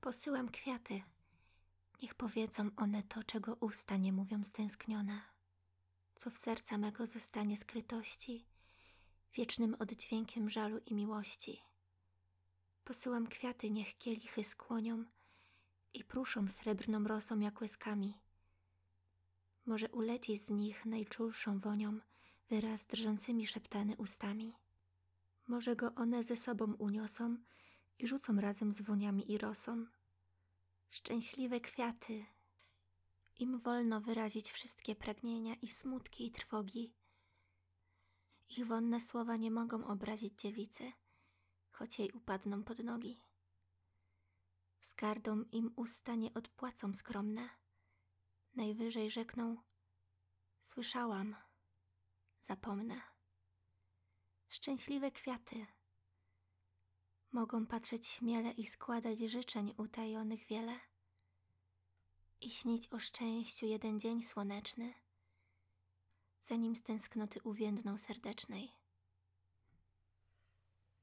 Posyłam kwiaty. Niech powiedzą one to, czego usta nie mówią stęsknione, co w serca mego zostanie skrytości, wiecznym oddźwiękiem żalu i miłości. Posyłam kwiaty, niech kielichy skłonią i pruszą srebrną rosą jak łezkami. Może uleci z nich najczulszą wonią wyraz drżącymi szeptany ustami. Może go one ze sobą uniosą i rzucą razem z woniami i rosą. Szczęśliwe kwiaty. Im wolno wyrazić wszystkie pragnienia i smutki i trwogi. Ich wonne słowa nie mogą obrazić dziewicy, choć jej upadną pod nogi. Wskardą im usta nie odpłacą skromne. Najwyżej rzekną: Słyszałam, zapomnę. Szczęśliwe kwiaty mogą patrzeć śmiele i składać życzeń utajonych wiele i śnić o szczęściu jeden dzień słoneczny, zanim z tęsknoty uwiędną serdecznej.